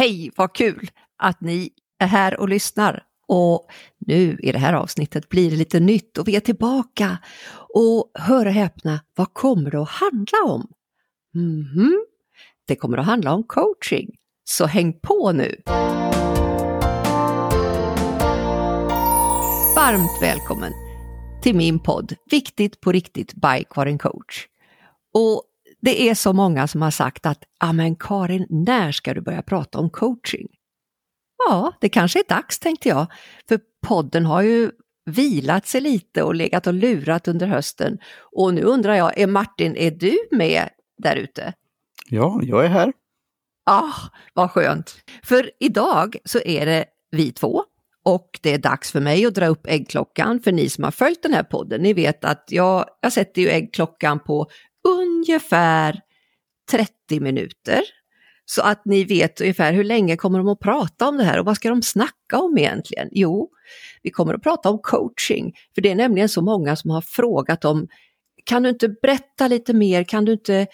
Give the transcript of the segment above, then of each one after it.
Hej, vad kul att ni är här och lyssnar. Och nu i det här avsnittet blir det lite nytt och vi är tillbaka. Och hör och häpna, vad kommer det att handla om? Mhm, det kommer att handla om coaching. Så häng på nu! Varmt välkommen till min podd Viktigt på riktigt by Karin Coach. Och det är så många som har sagt att, ja men Karin, när ska du börja prata om coaching? Ja, det kanske är dags tänkte jag, för podden har ju vilat sig lite och legat och lurat under hösten. Och nu undrar jag, är Martin, är du med där ute? Ja, jag är här. Ah, vad skönt! För idag så är det vi två och det är dags för mig att dra upp äggklockan. För ni som har följt den här podden, ni vet att jag, jag sätter ju äggklockan på ungefär 30 minuter. Så att ni vet ungefär hur länge kommer de att prata om det här och vad ska de snacka om egentligen? Jo, vi kommer att prata om coaching, för det är nämligen så många som har frågat om kan du inte berätta lite mer, kan du inte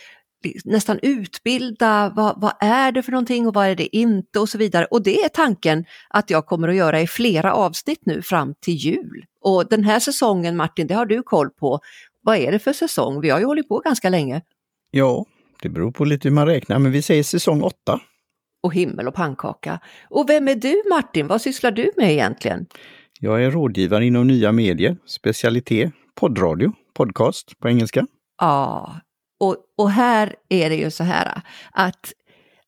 nästan utbilda, vad, vad, är det för någonting och vad är det inte och så vidare. Och det är tanken att jag kommer att göra i flera avsnitt nu fram till jul. Och den här säsongen Martin, det har du koll på. Vad är det för säsong? Vi har ju hållit på ganska länge. Ja, det beror på lite hur man räknar, men vi säger säsong åtta. Och himmel och pannkaka. Och vem är du Martin? Vad sysslar du med egentligen? Jag är rådgivare inom nya medier, specialitet poddradio, podcast på engelska. Ja, och, och här är det ju så här att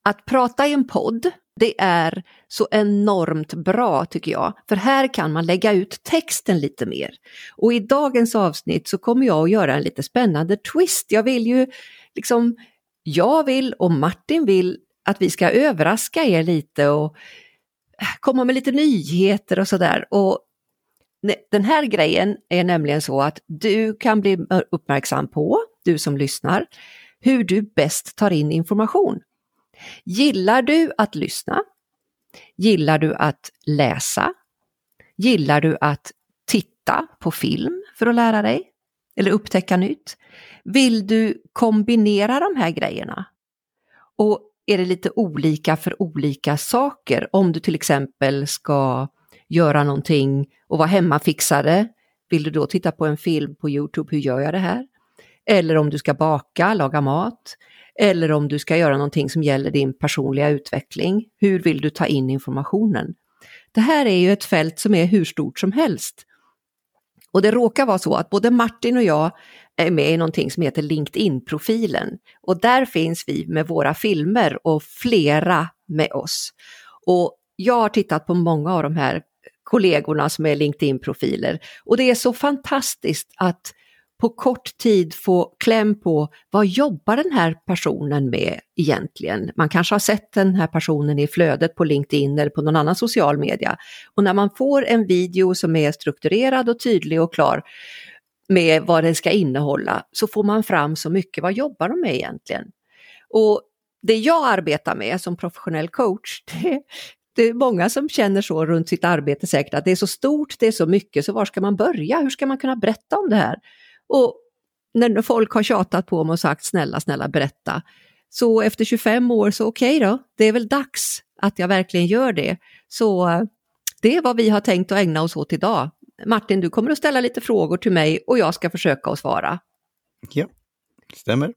att prata i en podd, det är så enormt bra tycker jag, för här kan man lägga ut texten lite mer. Och i dagens avsnitt så kommer jag att göra en lite spännande twist. Jag vill ju liksom, jag vill och Martin vill att vi ska överraska er lite och äh, komma med lite nyheter och sådär. Och den här grejen är nämligen så att du kan bli uppmärksam på, du som lyssnar, hur du bäst tar in information. Gillar du att lyssna? Gillar du att läsa? Gillar du att titta på film för att lära dig? Eller upptäcka nytt? Vill du kombinera de här grejerna? Och är det lite olika för olika saker? Om du till exempel ska göra någonting och vara hemmafixare, vill du då titta på en film på Youtube, hur gör jag det här? Eller om du ska baka, laga mat, eller om du ska göra någonting som gäller din personliga utveckling. Hur vill du ta in informationen? Det här är ju ett fält som är hur stort som helst. Och det råkar vara så att både Martin och jag är med i någonting som heter LinkedIn-profilen. Och där finns vi med våra filmer och flera med oss. Och jag har tittat på många av de här kollegorna som är LinkedIn-profiler och det är så fantastiskt att på kort tid få kläm på vad jobbar den här personen med egentligen? Man kanske har sett den här personen i flödet på LinkedIn eller på någon annan social media. Och när man får en video som är strukturerad och tydlig och klar med vad den ska innehålla så får man fram så mycket, vad jobbar de med egentligen? Och det jag arbetar med som professionell coach, det, det är många som känner så runt sitt arbete säkert, att det är så stort, det är så mycket, så var ska man börja? Hur ska man kunna berätta om det här? Och när folk har tjatat på mig och sagt snälla, snälla berätta, så efter 25 år så okej okay då, det är väl dags att jag verkligen gör det. Så eh, det är vad vi har tänkt att ägna oss åt idag. Martin, du kommer att ställa lite frågor till mig och jag ska försöka att svara. Ja, stämmer.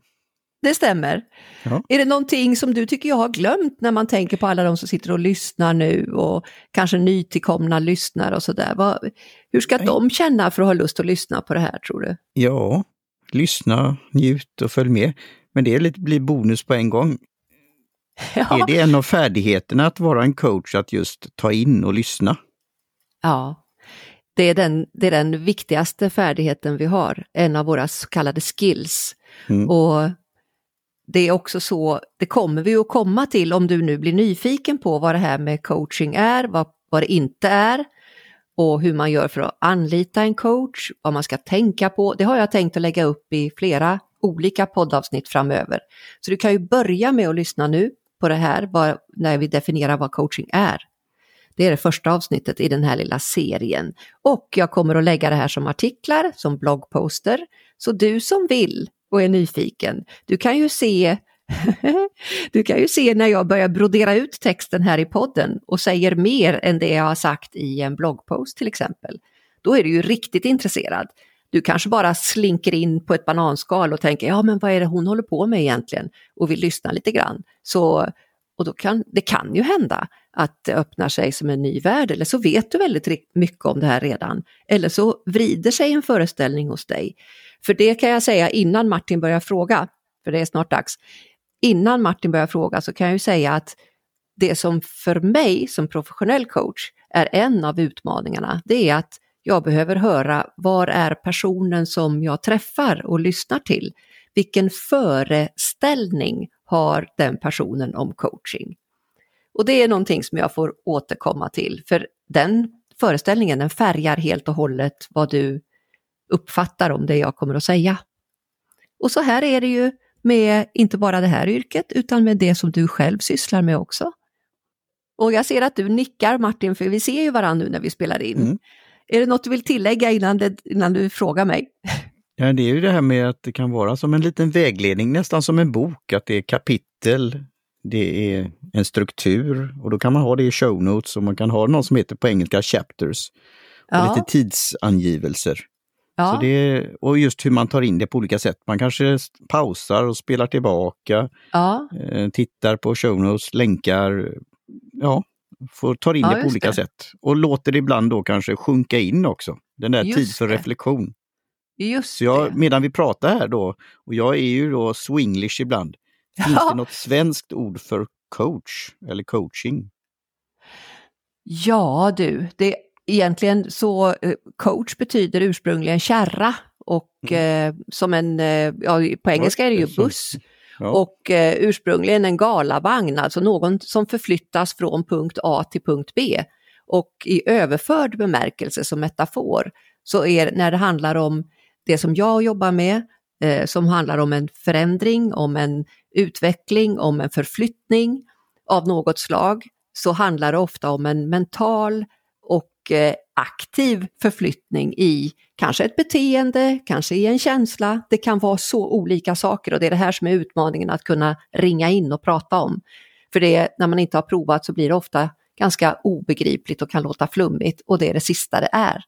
Det stämmer. Ja. Är det någonting som du tycker jag har glömt när man tänker på alla de som sitter och lyssnar nu och kanske nytillkomna lyssnare och sådär? Hur ska de känna för att ha lust att lyssna på det här tror du? Ja, lyssna, njut och följ med. Men det lite, blir bonus på en gång. Ja. Är det en av färdigheterna att vara en coach, att just ta in och lyssna? Ja, det är den, det är den viktigaste färdigheten vi har, en av våra så kallade skills. Mm. Och det är också så, det kommer vi att komma till om du nu blir nyfiken på vad det här med coaching är, vad, vad det inte är och hur man gör för att anlita en coach, vad man ska tänka på. Det har jag tänkt att lägga upp i flera olika poddavsnitt framöver. Så du kan ju börja med att lyssna nu på det här, vad, när vi definierar vad coaching är. Det är det första avsnittet i den här lilla serien. Och jag kommer att lägga det här som artiklar, som bloggposter. Så du som vill och är nyfiken, du kan ju se du kan ju se när jag börjar brodera ut texten här i podden och säger mer än det jag har sagt i en bloggpost till exempel. Då är du ju riktigt intresserad. Du kanske bara slinker in på ett bananskal och tänker, ja men vad är det hon håller på med egentligen? Och vill lyssna lite grann. Så, och då kan, det kan ju hända att det öppnar sig som en ny värld, eller så vet du väldigt mycket om det här redan. Eller så vrider sig en föreställning hos dig. För det kan jag säga innan Martin börjar fråga, för det är snart dags. Innan Martin börjar fråga så kan jag ju säga att det som för mig som professionell coach är en av utmaningarna, det är att jag behöver höra var är personen som jag träffar och lyssnar till? Vilken föreställning har den personen om coaching? Och det är någonting som jag får återkomma till, för den föreställningen den färgar helt och hållet vad du uppfattar om det jag kommer att säga. Och så här är det ju med inte bara det här yrket utan med det som du själv sysslar med också. Och jag ser att du nickar Martin, för vi ser ju varandra nu när vi spelar in. Mm. Är det något du vill tillägga innan, det, innan du frågar mig? Ja, det är ju det här med att det kan vara som en liten vägledning, nästan som en bok, att det är kapitel, det är en struktur och då kan man ha det i show notes och man kan ha något som heter på engelska chapters. Och ja. lite tidsangivelser. Ja. Så det, och just hur man tar in det på olika sätt. Man kanske pausar och spelar tillbaka, ja. eh, tittar på show notes, länkar, ja, får ta in ja, det på olika det. sätt. Och låter det ibland då kanske sjunka in också, den där just tid för det. reflektion. Just så jag, medan vi pratar här då, och jag är ju då swinglish ibland, finns det något svenskt ord för coach eller coaching? Ja du, det egentligen så eh, coach betyder ursprungligen kärra och mm. eh, som en, eh, ja, på engelska är det ju buss. Ja. Och eh, ursprungligen en galavagn, alltså någon som förflyttas från punkt A till punkt B. Och i överförd bemärkelse som metafor så är när det handlar om det som jag jobbar med, eh, som handlar om en förändring, om en utveckling, om en förflyttning av något slag, så handlar det ofta om en mental och eh, aktiv förflyttning i kanske ett beteende, kanske i en känsla. Det kan vara så olika saker och det är det här som är utmaningen att kunna ringa in och prata om. För det, när man inte har provat så blir det ofta ganska obegripligt och kan låta flummigt och det är det sista det är.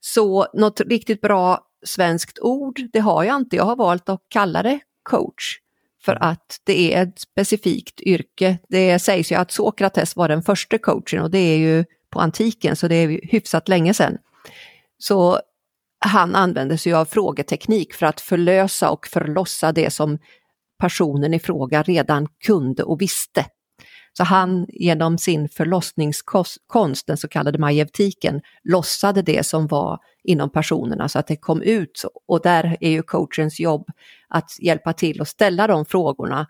Så något riktigt bra svenskt ord, det har jag inte. Jag har valt att kalla det coach för att det är ett specifikt yrke. Det sägs ju att Sokrates var den första coachen och det är ju på antiken, så det är hyfsat länge sedan. Så han använde sig av frågeteknik för att förlösa och förlossa det som personen i fråga redan kunde och visste. Så han genom sin förlossningskonst, den så kallade majevtiken, lossade det som var inom personerna så att det kom ut. Och där är ju coachens jobb att hjälpa till att ställa de frågorna.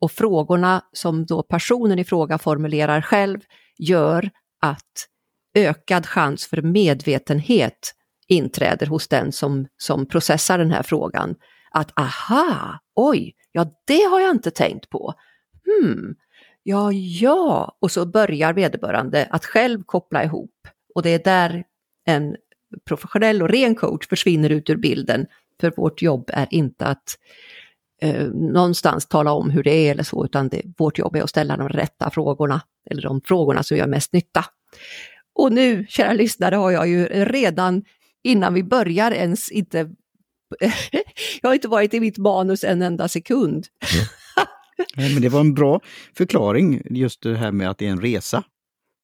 Och frågorna som då personen i fråga formulerar själv gör att ökad chans för medvetenhet inträder hos den som, som processar den här frågan. Att aha, oj, ja det har jag inte tänkt på. Hmm, ja, ja, och så börjar vederbörande att själv koppla ihop. Och det är där en professionell och ren coach försvinner ut ur bilden. För vårt jobb är inte att eh, någonstans tala om hur det är eller så, utan det, vårt jobb är att ställa de rätta frågorna, eller de frågorna som gör mest nytta. Och nu, kära lyssnare, har jag ju redan innan vi börjar ens inte... jag har inte varit i mitt manus en enda sekund. Nej, men det var en bra förklaring, just det här med att det är en resa.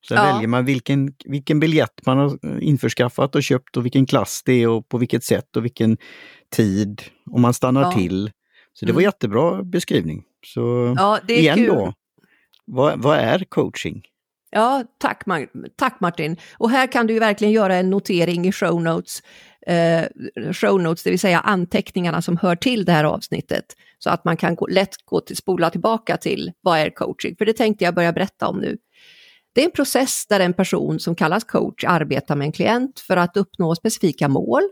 Sen ja. väljer man vilken, vilken biljett man har införskaffat och köpt och vilken klass det är och på vilket sätt och vilken tid. Och man stannar ja. till. Så det var mm. jättebra beskrivning. Så ja, igen kul. då, vad, vad är coaching? Ja, tack, tack Martin. Och här kan du ju verkligen göra en notering i show notes, eh, show notes, det vill säga anteckningarna som hör till det här avsnittet. Så att man kan gå, lätt gå till, spola tillbaka till vad är coaching, för det tänkte jag börja berätta om nu. Det är en process där en person som kallas coach arbetar med en klient för att uppnå specifika mål,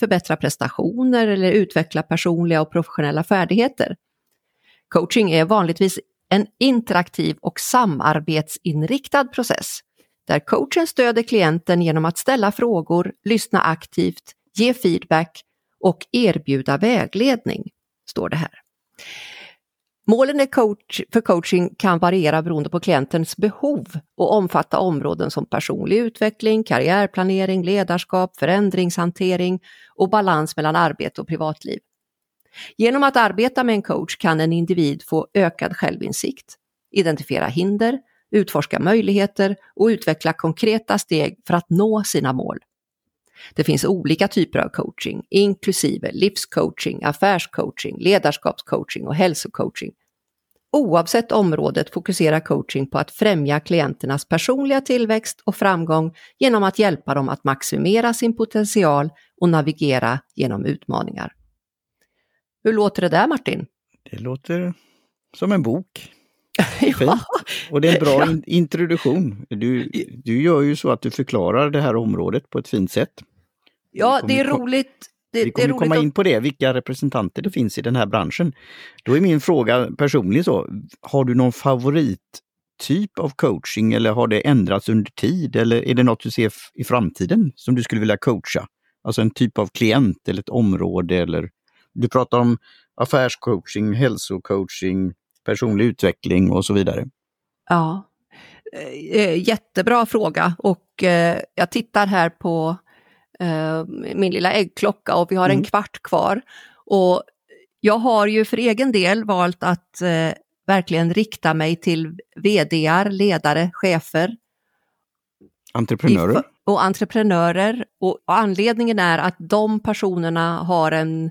förbättra prestationer eller utveckla personliga och professionella färdigheter. Coaching är vanligtvis en interaktiv och samarbetsinriktad process där coachen stöder klienten genom att ställa frågor, lyssna aktivt, ge feedback och erbjuda vägledning, står det här. Målen coach, för coaching kan variera beroende på klientens behov och omfatta områden som personlig utveckling, karriärplanering, ledarskap, förändringshantering och balans mellan arbete och privatliv. Genom att arbeta med en coach kan en individ få ökad självinsikt, identifiera hinder, utforska möjligheter och utveckla konkreta steg för att nå sina mål. Det finns olika typer av coaching, inklusive livscoaching, affärscoaching, ledarskapscoaching och hälsocoaching. Oavsett området fokuserar coaching på att främja klienternas personliga tillväxt och framgång genom att hjälpa dem att maximera sin potential och navigera genom utmaningar. Hur låter det där Martin? Det låter som en bok. ja. Och det är en bra ja. introduktion. Du, du gör ju så att du förklarar det här området på ett fint sätt. Ja, det är roligt. Det, vi kommer roligt komma in på det, vilka representanter det finns i den här branschen. Då är min fråga personligen så, har du någon favorittyp av coaching eller har det ändrats under tid eller är det något du ser i framtiden som du skulle vilja coacha? Alltså en typ av klient eller ett område eller du pratar om affärscoaching, hälsocoaching, personlig utveckling och så vidare. Ja, eh, eh, jättebra fråga och eh, jag tittar här på min lilla äggklocka och vi har en mm. kvart kvar. Och jag har ju för egen del valt att verkligen rikta mig till vdar, ledare, chefer. Entreprenörer. Och entreprenörer. Och anledningen är att de personerna har en,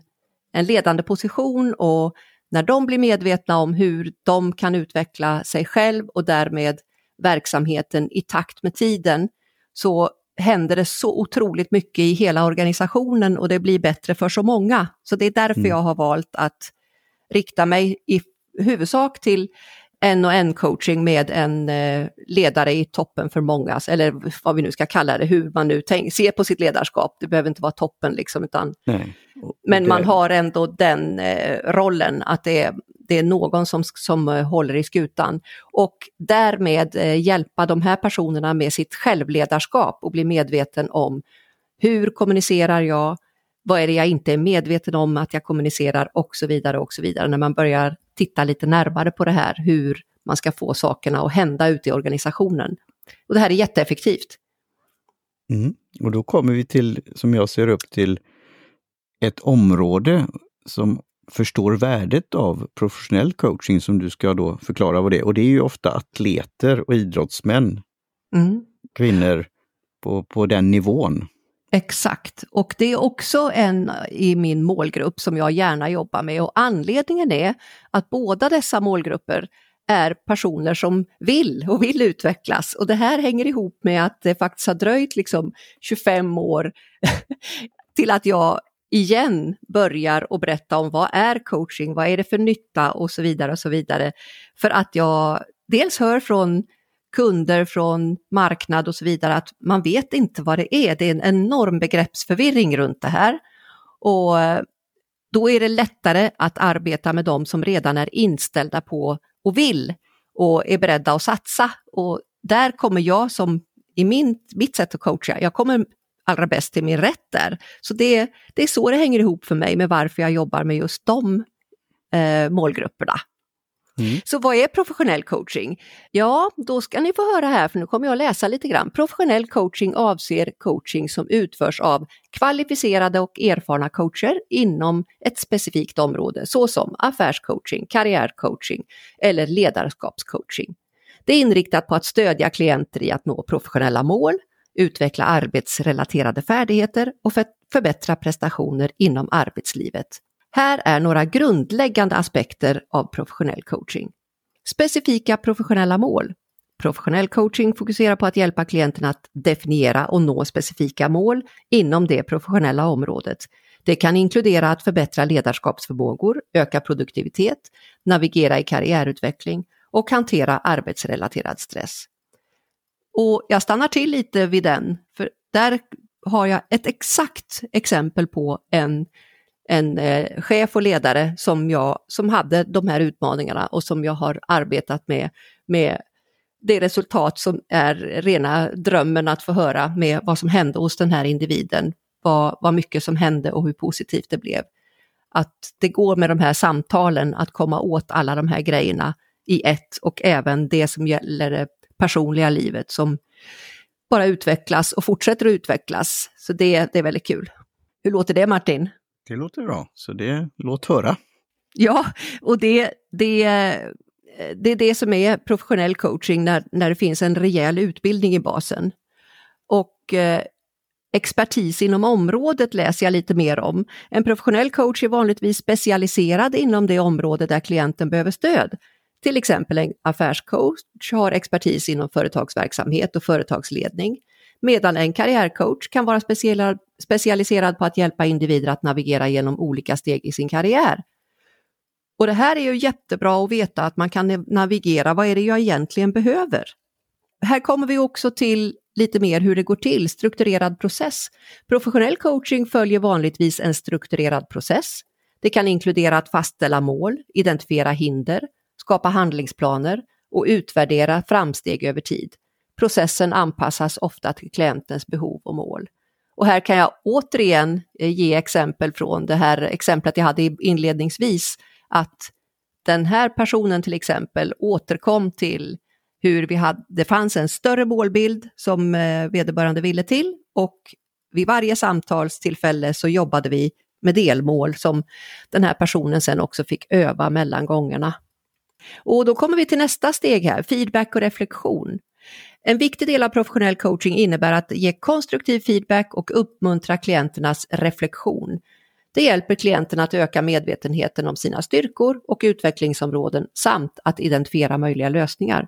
en ledande position och när de blir medvetna om hur de kan utveckla sig själv och därmed verksamheten i takt med tiden, så händer det så otroligt mycket i hela organisationen och det blir bättre för så många. Så det är därför mm. jag har valt att rikta mig i huvudsak till en och en coaching med en eh, ledare i toppen för många, eller vad vi nu ska kalla det, hur man nu tänk, ser på sitt ledarskap. Det behöver inte vara toppen liksom, utan Nej. men man har ändå den eh, rollen att det är, det är någon som, som eh, håller i skutan. Och därmed hjälpa de här personerna med sitt självledarskap och bli medveten om hur kommunicerar jag, vad är det jag inte är medveten om att jag kommunicerar och så vidare och så vidare. När man börjar titta lite närmare på det här, hur man ska få sakerna att hända ute i organisationen. Och det här är jätteeffektivt. Mm. Och då kommer vi till, som jag ser upp till, ett område som förstår värdet av professionell coaching som du ska då förklara vad det är. Och det är ju ofta atleter och idrottsmän, mm. kvinnor på, på den nivån. Exakt, och det är också en i min målgrupp som jag gärna jobbar med och anledningen är att båda dessa målgrupper är personer som vill och vill utvecklas. Och det här hänger ihop med att det faktiskt har dröjt liksom 25 år till att jag igen börjar och berätta om vad är coaching, vad är det för nytta och så vidare och så vidare. För att jag dels hör från kunder, från marknad och så vidare att man vet inte vad det är. Det är en enorm begreppsförvirring runt det här. Och eh, då är det lättare att arbeta med de som redan är inställda på och vill och är beredda att satsa. Och där kommer jag som i min, mitt sätt att coacha, jag kommer allra bäst till min rätt där. Så det, det är så det hänger ihop för mig med varför jag jobbar med just de eh, målgrupperna. Mm. Så vad är professionell coaching? Ja, då ska ni få höra här, för nu kommer jag läsa lite grann. Professionell coaching avser coaching som utförs av kvalificerade och erfarna coacher inom ett specifikt område, såsom affärscoaching, karriärcoaching eller ledarskapscoaching. Det är inriktat på att stödja klienter i att nå professionella mål, utveckla arbetsrelaterade färdigheter och förbättra prestationer inom arbetslivet här är några grundläggande aspekter av professionell coaching. Specifika professionella mål. Professionell coaching fokuserar på att hjälpa klienten att definiera och nå specifika mål inom det professionella området. Det kan inkludera att förbättra ledarskapsförmågor, öka produktivitet, navigera i karriärutveckling och hantera arbetsrelaterad stress. Och jag stannar till lite vid den, för där har jag ett exakt exempel på en en eh, chef och ledare som, jag, som hade de här utmaningarna och som jag har arbetat med, med det resultat som är rena drömmen att få höra med vad som hände hos den här individen, vad, vad mycket som hände och hur positivt det blev. att det går med de här samtalen att komma åt alla de här grejerna i ett och även det som gäller det personliga livet som bara utvecklas och fortsätter att utvecklas. Så det, det är väldigt kul. Hur låter det Martin? Det låter bra, så det låt höra. Ja, och det, det, det är det som är professionell coaching när, när det finns en rejäl utbildning i basen. Och eh, expertis inom området läser jag lite mer om. En professionell coach är vanligtvis specialiserad inom det område där klienten behöver stöd. Till exempel en affärscoach har expertis inom företagsverksamhet och företagsledning, medan en karriärcoach kan vara specialiserad på att hjälpa individer att navigera genom olika steg i sin karriär. Och det här är ju jättebra att veta att man kan navigera, vad är det jag egentligen behöver? Här kommer vi också till lite mer hur det går till, strukturerad process. Professionell coaching följer vanligtvis en strukturerad process. Det kan inkludera att fastställa mål, identifiera hinder, skapa handlingsplaner och utvärdera framsteg över tid. Processen anpassas ofta till klientens behov och mål. Och här kan jag återigen eh, ge exempel från det här exemplet jag hade inledningsvis, att den här personen till exempel återkom till hur vi hade, det fanns en större målbild som eh, vederbörande ville till och vid varje samtalstillfälle så jobbade vi med delmål som den här personen sen också fick öva mellan gångerna. Och då kommer vi till nästa steg här, feedback och reflektion. En viktig del av professionell coaching innebär att ge konstruktiv feedback och uppmuntra klienternas reflektion. Det hjälper klienterna att öka medvetenheten om sina styrkor och utvecklingsområden samt att identifiera möjliga lösningar.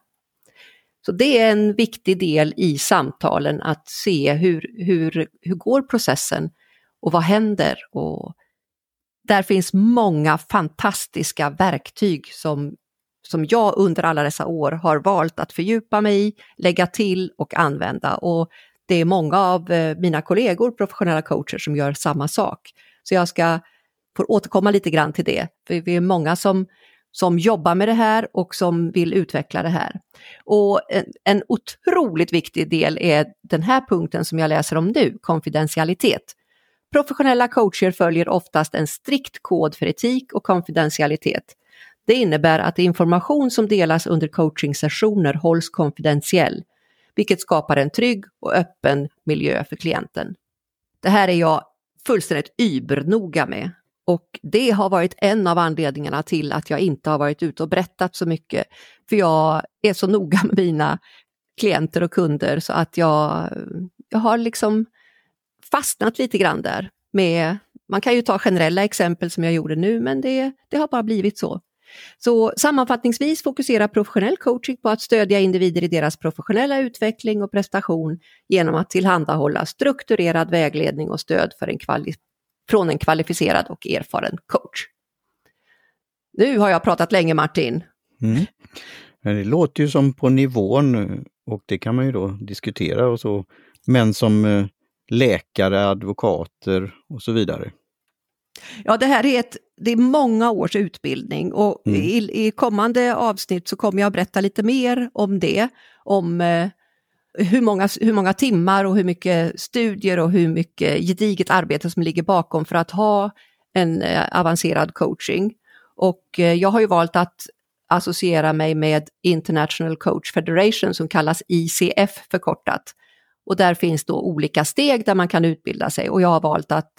Så det är en viktig del i samtalen att se hur, hur, hur går processen och vad händer? Och där finns många fantastiska verktyg som som jag under alla dessa år har valt att fördjupa mig i, lägga till och använda. Och det är många av eh, mina kollegor, professionella coacher, som gör samma sak. Så jag ska få återkomma lite grann till det, för vi är många som, som jobbar med det här och som vill utveckla det här. Och en, en otroligt viktig del är den här punkten som jag läser om nu, konfidentialitet. Professionella coacher följer oftast en strikt kod för etik och konfidentialitet. Det innebär att information som delas under coachingsessioner hålls konfidentiell, vilket skapar en trygg och öppen miljö för klienten. Det här är jag fullständigt übernoga med och det har varit en av anledningarna till att jag inte har varit ute och berättat så mycket. För jag är så noga med mina klienter och kunder så att jag, jag har liksom fastnat lite grann där. Med, man kan ju ta generella exempel som jag gjorde nu, men det, det har bara blivit så. Så sammanfattningsvis fokuserar professionell coaching på att stödja individer i deras professionella utveckling och prestation genom att tillhandahålla strukturerad vägledning och stöd för en från en kvalificerad och erfaren coach. Nu har jag pratat länge Martin. Mm. Det låter ju som på nivån och det kan man ju då diskutera och så. Men som eh, läkare, advokater och så vidare. Ja, det här är, ett, det är många års utbildning och mm. i, i, kommande avsnitt så kommer jag berätta lite mer om det. Om eh, hur, många, hur många timmar och hur mycket studier och hur mycket gediget arbete som ligger bakom för att ha en eh, avancerad coaching. Och eh, jag har ju valt att associera mig med International Coach Federation som kallas ICF förkortat. Och där finns då olika steg där man kan utbilda sig och jag har valt att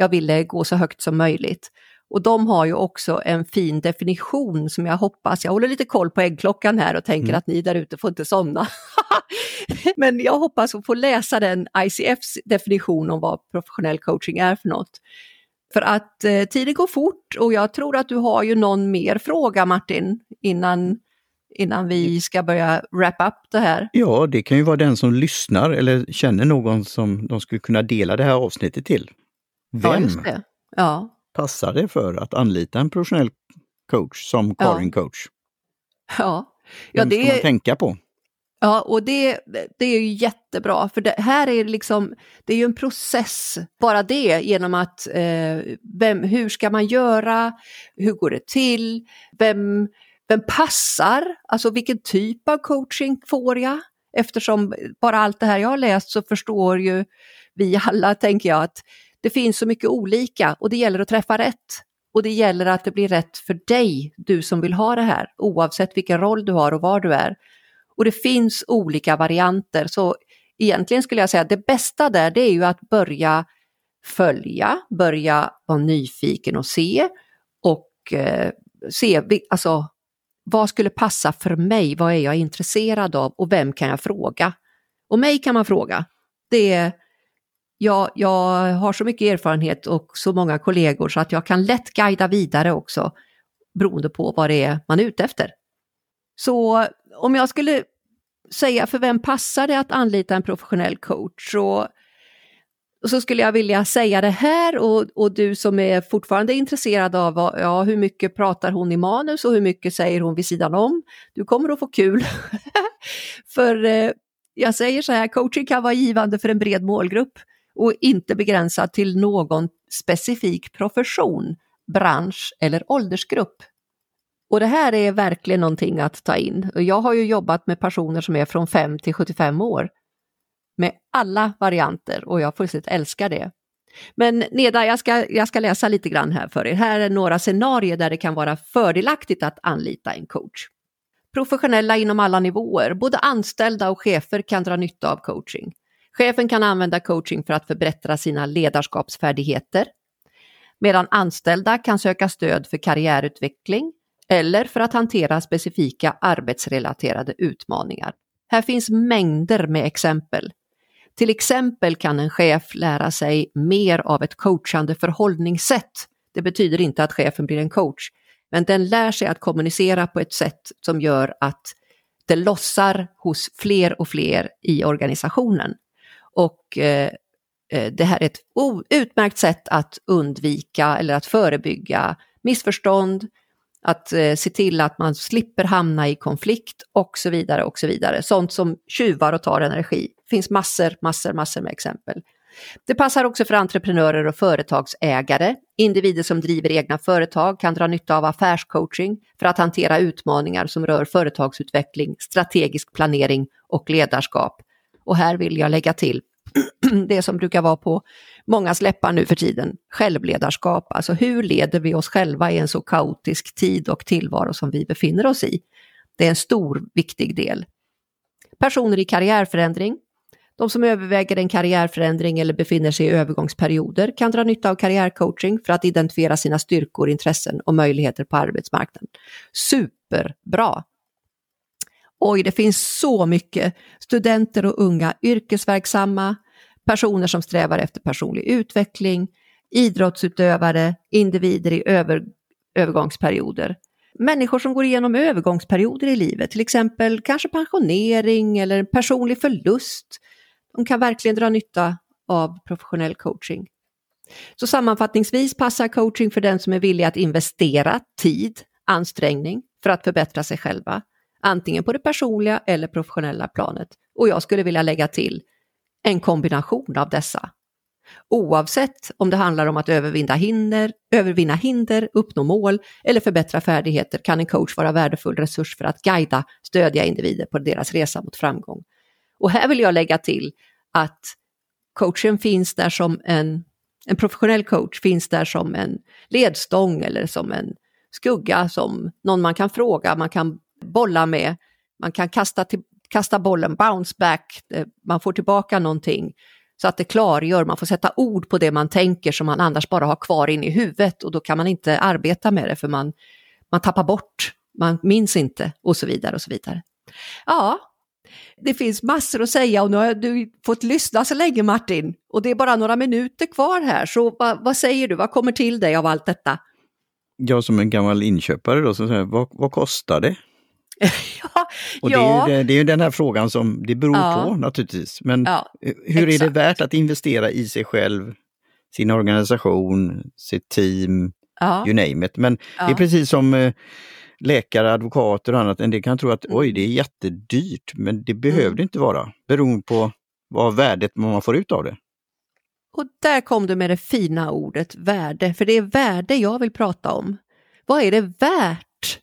jag ville gå så högt som möjligt. Och de har ju också en fin definition som jag hoppas, jag håller lite koll på äggklockan här och tänker mm. att ni där ute får inte somna. Men jag hoppas att få läsa den ICFs definition om vad professionell coaching är för något. För att eh, tiden går fort och jag tror att du har ju någon mer fråga Martin innan, innan vi ska börja wrap up det här. Ja, det kan ju vara den som lyssnar eller känner någon som de skulle kunna dela det här avsnittet till. Vem ja, ja. passar det för att anlita en professionell coach som Karin ja. coach? Ja, ja Vem det ska man tänka på? Ja, och det, det är ju jättebra, för det här är liksom, det är ju en process, bara det, genom att eh, vem, hur ska man göra, hur går det till, vem, vem passar, alltså vilken typ av coaching får jag? Eftersom bara allt det här jag har läst så förstår ju vi alla, tänker jag, att det finns så mycket olika och det gäller att träffa rätt. Och det gäller att det blir rätt för dig, du som vill ha det här, oavsett vilken roll du har och var du är. Och det finns olika varianter, så egentligen skulle jag säga att det bästa där det är ju att börja följa, börja vara nyfiken och se och eh, se alltså, vad skulle passa för mig, vad är jag intresserad av och vem kan jag fråga? Och mig kan man fråga. Det är, jag, jag har så mycket erfarenhet och så många kollegor så att jag kan lätt guida vidare också beroende på vad det är man är ute efter. Så om jag skulle säga för vem passar det att anlita en professionell coach så, så skulle jag vilja säga det här och, och du som är fortfarande intresserad av ja, hur mycket pratar hon i manus och hur mycket säger hon vid sidan om. Du kommer att få kul. för eh, jag säger så här, coaching kan vara givande för en bred målgrupp och inte begränsad till någon specifik profession, bransch eller åldersgrupp. Och det här är verkligen någonting att ta in. Jag har ju jobbat med personer som är från 5 till 75 år med alla varianter och jag fullständigt älskar det. Men Neda, jag ska, jag ska läsa lite grann här för er. Här är några scenarier där det kan vara fördelaktigt att anlita en coach. Professionella inom alla nivåer, både anställda och chefer kan dra nytta av coaching. Chefen kan använda coaching för att förbättra sina ledarskapsfärdigheter, medan anställda kan söka stöd för karriärutveckling eller för att hantera specifika arbetsrelaterade utmaningar. Här finns mängder med exempel. Till exempel kan en chef lära sig mer av ett coachande förhållningssätt. Det betyder inte att chefen blir en coach, men den lär sig att kommunicera på ett sätt som gör att det lossar hos fler och fler i organisationen. Och eh, eh, det här är ett utmärkt sätt att undvika eller att förebygga missförstånd, att eh, se till att man slipper hamna i konflikt och så vidare och så vidare. Sånt som tjuvar och tar energi. Det finns massor, massor, massor med exempel. Det passar också för entreprenörer och företagsägare. Individer som driver egna företag kan dra nytta av affärscoaching för att hantera utmaningar som rör företagsutveckling, strategisk planering och ledarskap. Och här vill jag lägga till det som brukar vara på många läppar nu för tiden, självledarskap. Alltså hur leder vi oss själva i en så kaotisk tid och tillvaro som vi befinner oss i? Det är en stor, viktig del. Personer i karriärförändring. De som överväger en karriärförändring eller befinner sig i övergångsperioder kan dra nytta av karriärcoaching för att identifiera sina styrkor, intressen och möjligheter på arbetsmarknaden. Superbra! Oj, det finns så mycket. Studenter och unga yrkesverksamma, personer som strävar efter personlig utveckling, idrottsutövare, individer i över, övergångsperioder. Människor som går igenom övergångsperioder i livet, till exempel kanske pensionering eller personlig förlust. De kan verkligen dra nytta av professionell coaching. Så sammanfattningsvis passar coaching för den som är villig att investera tid, ansträngning för att förbättra sig själva antingen på det personliga eller professionella planet. Och jag skulle vilja lägga till en kombination av dessa. Oavsett om det handlar om att övervinna hinder, övervinna hinder, uppnå mål eller förbättra färdigheter kan en coach vara värdefull resurs för att guida, stödja individer på deras resa mot framgång. Och här vill jag lägga till att coachen finns där som en, en professionell coach finns där som en ledstång eller som en skugga, som någon man kan fråga, man kan bolla med. Man kan kasta, till, kasta bollen, bounce back, eh, man får tillbaka någonting så att det klargör, man får sätta ord på det man tänker som man annars bara har kvar in i huvudet och då kan man inte arbeta med det för man, man tappar bort, man minns inte och så vidare och så vidare. Ja, det finns massor att säga och nu har du fått lyssna så länge Martin och det är bara några minuter kvar här så vad, vad säger du, vad kommer till dig av allt detta? Jag som en gammal inköpare då, så säger, vad, vad kostar det? ja, och det, ja. är ju, det är ju den här frågan som det beror ja. på naturligtvis. Men ja, hur exakt. är det värt att investera i sig själv, sin organisation, sitt team, you name it. Men det är precis som eh, läkare, advokater och annat. En del kan tro att mm. oj, det är jättedyrt, men det behöver mm. det inte vara. Beroende på vad värdet man får ut av det. Och där kom du med det fina ordet värde, för det är värde jag vill prata om. Vad är det värt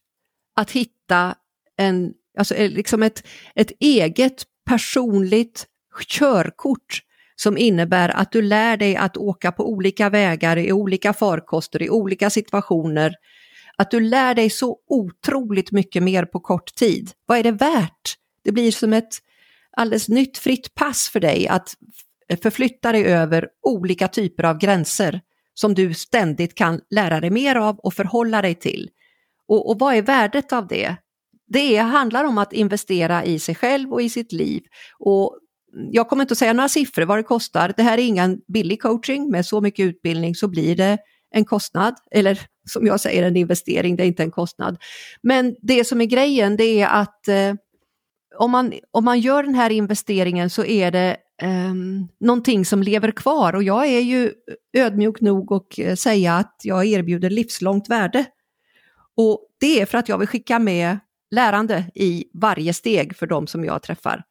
att hitta en, alltså eh, liksom ett, ett eget personligt körkort som innebär att du lär dig att åka på olika vägar, i olika farkoster, i olika situationer. Att du lär dig så otroligt mycket mer på kort tid. Vad är det värt? Det blir som ett alldeles nytt fritt pass för dig att förflytta dig över olika typer av gränser som du ständigt kan lära dig mer av och förhålla dig till. Och, och vad är värdet av det? Det handlar om att investera i sig själv och i sitt liv. Och jag kommer inte att säga några siffror vad det kostar. Det här är ingen billig coaching. Med så mycket utbildning så blir det en kostnad. Eller som jag säger, en investering, det är inte en kostnad. Men det som är grejen, det är att eh, om, man, om man gör den här investeringen så är det eh, någonting som lever kvar. Och jag är ju ödmjuk nog att eh, säga att jag erbjuder livslångt värde. Och det är för att jag vill skicka med lärande i varje steg för de som jag träffar.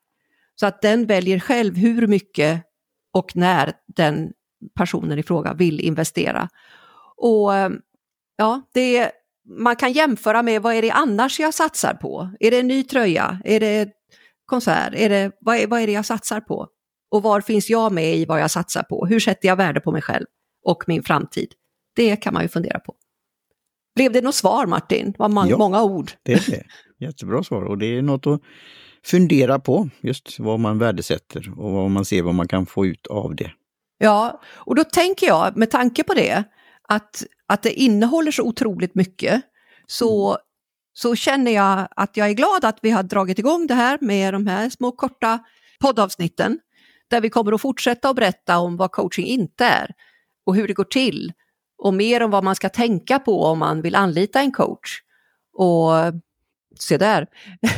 Så att den väljer själv hur mycket och när den personen i fråga vill investera. Och ja, det, man kan jämföra med vad är det annars jag satsar på? Är det en ny tröja? Är det konsert? Är det, vad, är, vad är det jag satsar på? Och var finns jag med i vad jag satsar på? Hur sätter jag värde på mig själv och min framtid? Det kan man ju fundera på. Blev det något svar Martin? Det var man, ja, många ord. Det är det. Jättebra svar och det är något att fundera på, just vad man värdesätter och vad man ser vad man kan få ut av det. Ja, och då tänker jag med tanke på det, att, att det innehåller så otroligt mycket, så, mm. så känner jag att jag är glad att vi har dragit igång det här med de här små korta poddavsnitten, där vi kommer att fortsätta att berätta om vad coaching inte är och hur det går till och mer om vad man ska tänka på om man vill anlita en coach. Och se där,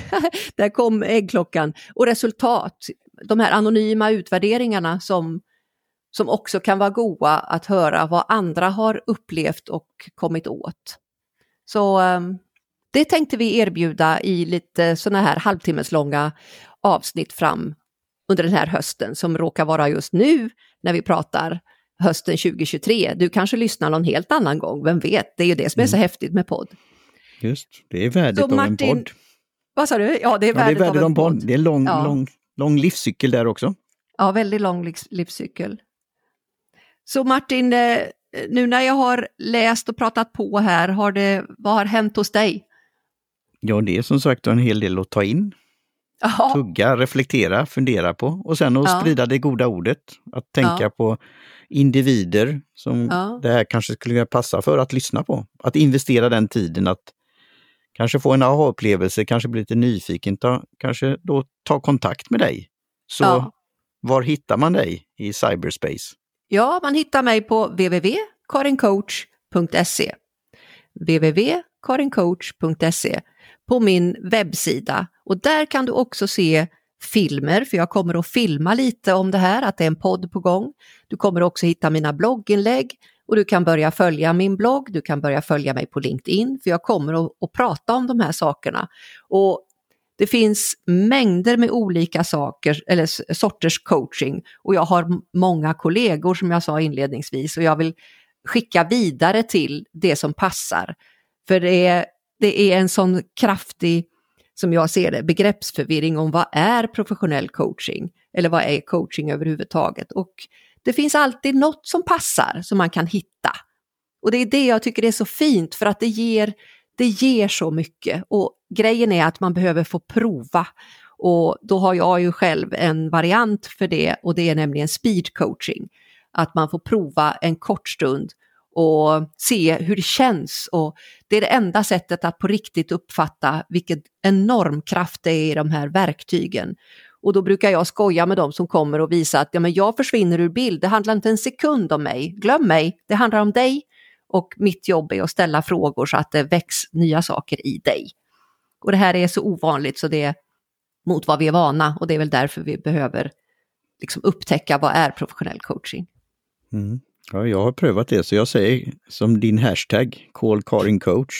där kom äggklockan. Och resultat, de här anonyma utvärderingarna som, som också kan vara goda att höra vad andra har upplevt och kommit åt. Så ehm, det tänkte vi erbjuda i lite sådana här halvtimmeslånga avsnitt fram under den här hösten som råkar vara just nu när vi pratar hösten 2023. Du kanske lyssnar någon helt annan gång, vem vet? Det är ju det som är så mm. häftigt med podd. Just, det är värdet så, av Martin, en podd. Vad sa du? Ja, det är värdet, ja, det är värdet av en podd. Det är en lång, ja. lång, lång livscykel där också. Ja, väldigt lång livscykel. Så Martin, eh, nu när jag har läst och pratat på här, har det, vad har hänt hos dig? Ja, det är som sagt en hel del att ta in. Aha. Tugga, reflektera, fundera på och sen att ja. sprida det goda ordet. Att tänka ja. på individer som ja. det här kanske skulle passa för att lyssna på. Att investera den tiden att kanske få en aha-upplevelse, kanske bli lite nyfiken, ta, kanske då ta kontakt med dig. Så ja. var hittar man dig i cyberspace? Ja, man hittar mig på www.karincoach.se www.karincoach.se på min webbsida och där kan du också se filmer, för jag kommer att filma lite om det här, att det är en podd på gång. Du kommer också hitta mina blogginlägg och du kan börja följa min blogg, du kan börja följa mig på LinkedIn, för jag kommer att, att prata om de här sakerna. Och det finns mängder med olika saker, eller sorters coaching och jag har många kollegor som jag sa inledningsvis och jag vill skicka vidare till det som passar. För det är, det är en sån kraftig som jag ser det, begreppsförvirring om vad är professionell coaching? Eller vad är coaching överhuvudtaget? Och det finns alltid något som passar som man kan hitta. Och det är det jag tycker är så fint för att det ger, det ger så mycket. Och grejen är att man behöver få prova. Och då har jag ju själv en variant för det och det är nämligen speed coaching. Att man får prova en kort stund och se hur det känns. Och det är det enda sättet att på riktigt uppfatta vilken enorm kraft det är i de här verktygen. Och då brukar jag skoja med dem som kommer och visa att ja, men jag försvinner ur bild, det handlar inte en sekund om mig, glöm mig, det handlar om dig. Och mitt jobb är att ställa frågor så att det väcks nya saker i dig. Och det här är så ovanligt så det är mot vad vi är vana och det är väl därför vi behöver liksom upptäcka vad är professionell coaching. Mm. Ja, jag har prövat det, så jag säger som din hashtag, call Karin coach.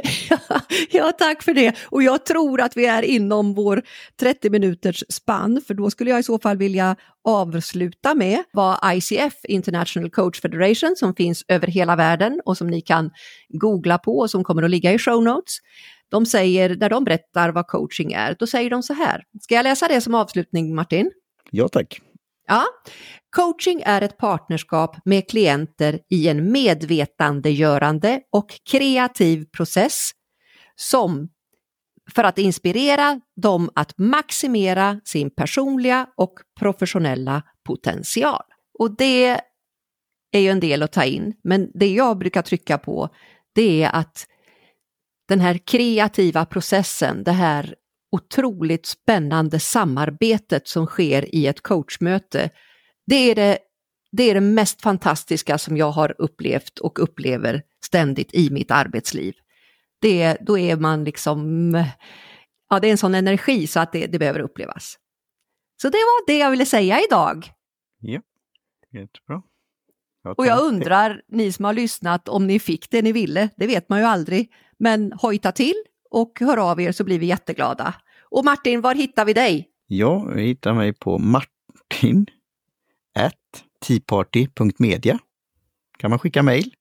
ja, tack för det. Och jag tror att vi är inom vår 30 minuters spann, för då skulle jag i så fall vilja avsluta med vad ICF, International Coach Federation, som finns över hela världen och som ni kan googla på och som kommer att ligga i show notes. De säger, när de berättar vad coaching är, då säger de så här. Ska jag läsa det som avslutning, Martin? Ja, tack. Ja, coaching är ett partnerskap med klienter i en medvetandegörande och kreativ process som för att inspirera dem att maximera sin personliga och professionella potential. Och det är ju en del att ta in, men det jag brukar trycka på det är att den här kreativa processen, det här otroligt spännande samarbetet som sker i ett coachmöte, det är det, det är det mest fantastiska som jag har upplevt och upplever ständigt i mitt arbetsliv. Det, då är man liksom, ja det är en sån energi så att det, det behöver upplevas. Så det var det jag ville säga idag. Ja, jättebra. Jag och jag undrar, ni som har lyssnat, om ni fick det ni ville, det vet man ju aldrig. Men hojta till och hör av er så blir vi jätteglada. Och Martin, var hittar vi dig? Ja, vi hittar mig på martin teaparty.media. kan man skicka mejl.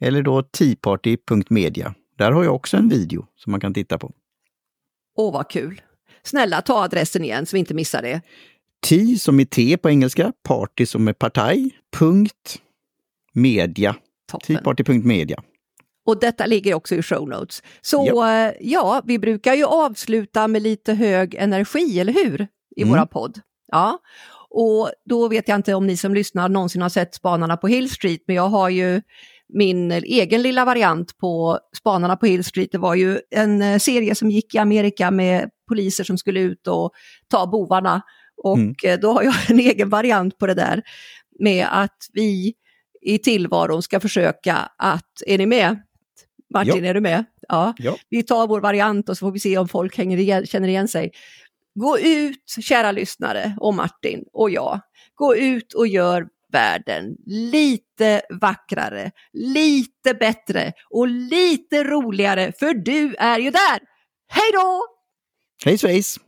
Eller då teaparty.media. Där har jag också en video som man kan titta på. Åh, vad kul! Snälla, ta adressen igen så vi inte missar det. T som är T på engelska, party som är partaj, punkt, media. Teaparty.media. Och detta ligger också i show notes. Så ja. Eh, ja, vi brukar ju avsluta med lite hög energi, eller hur? I mm. våra podd. Ja, och då vet jag inte om ni som lyssnar någonsin har sett Spanarna på Hill Street, men jag har ju min egen lilla variant på Spanarna på Hill Street. Det var ju en eh, serie som gick i Amerika med poliser som skulle ut och ta bovarna. Och mm. Eh, då har jag en egen variant på det där med att vi i tillvaron ska försöka att, är ni med? Martin, ja. är du med? Ja. ja. Vi tar vår variant och så får vi se om folk hänger igen, känner igen sig. Gå ut, kära lyssnare, och Martin och jag. Gå ut och gör världen lite vackrare, lite bättre och lite roligare, för du är ju där! Hej då! Hej svejs!